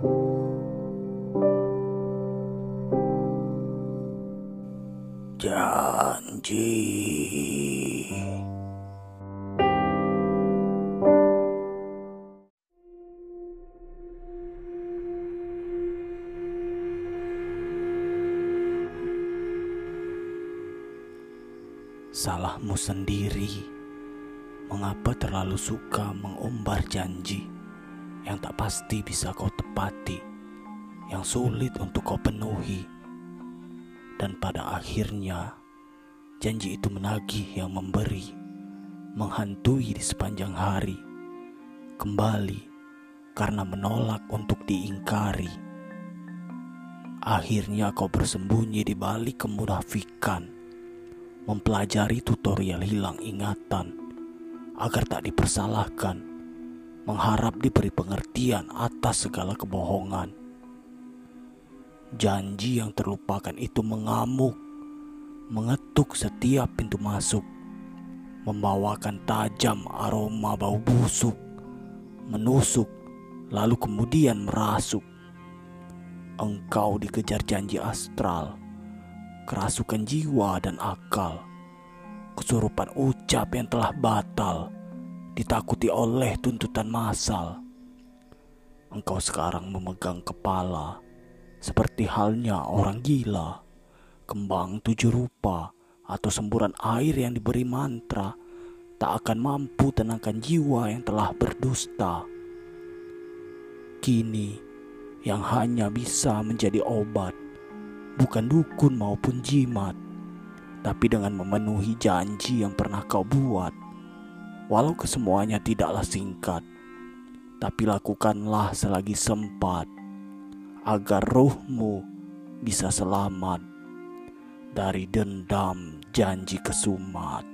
Janji. Salahmu sendiri. Mengapa terlalu suka mengumbar janji yang tak pasti bisa kau tepati, yang sulit untuk kau penuhi, dan pada akhirnya janji itu menagih yang memberi, menghantui di sepanjang hari, kembali karena menolak untuk diingkari. Akhirnya kau bersembunyi di balik kemunafikan, mempelajari tutorial hilang ingatan agar tak dipersalahkan, mengharap diberi pengertian atas segala kebohongan. Janji yang terlupakan itu mengamuk, mengetuk setiap pintu masuk, membawakan tajam aroma bau busuk, menusuk, lalu kemudian merasuk. Engkau dikejar janji astral, kerasukan jiwa dan akal kesurupan ucap yang telah batal, ditakuti oleh tuntutan masal. Engkau sekarang memegang kepala, seperti halnya orang gila, kembang tujuh rupa, atau semburan air yang diberi mantra, tak akan mampu tenangkan jiwa yang telah berdusta. Kini, yang hanya bisa menjadi obat, bukan dukun maupun jimat, tapi dengan memenuhi janji yang pernah kau buat. Walau kesemuanya tidaklah singkat, tapi lakukanlah selagi sempat, agar ruhmu bisa selamat dari dendam janji kesumat.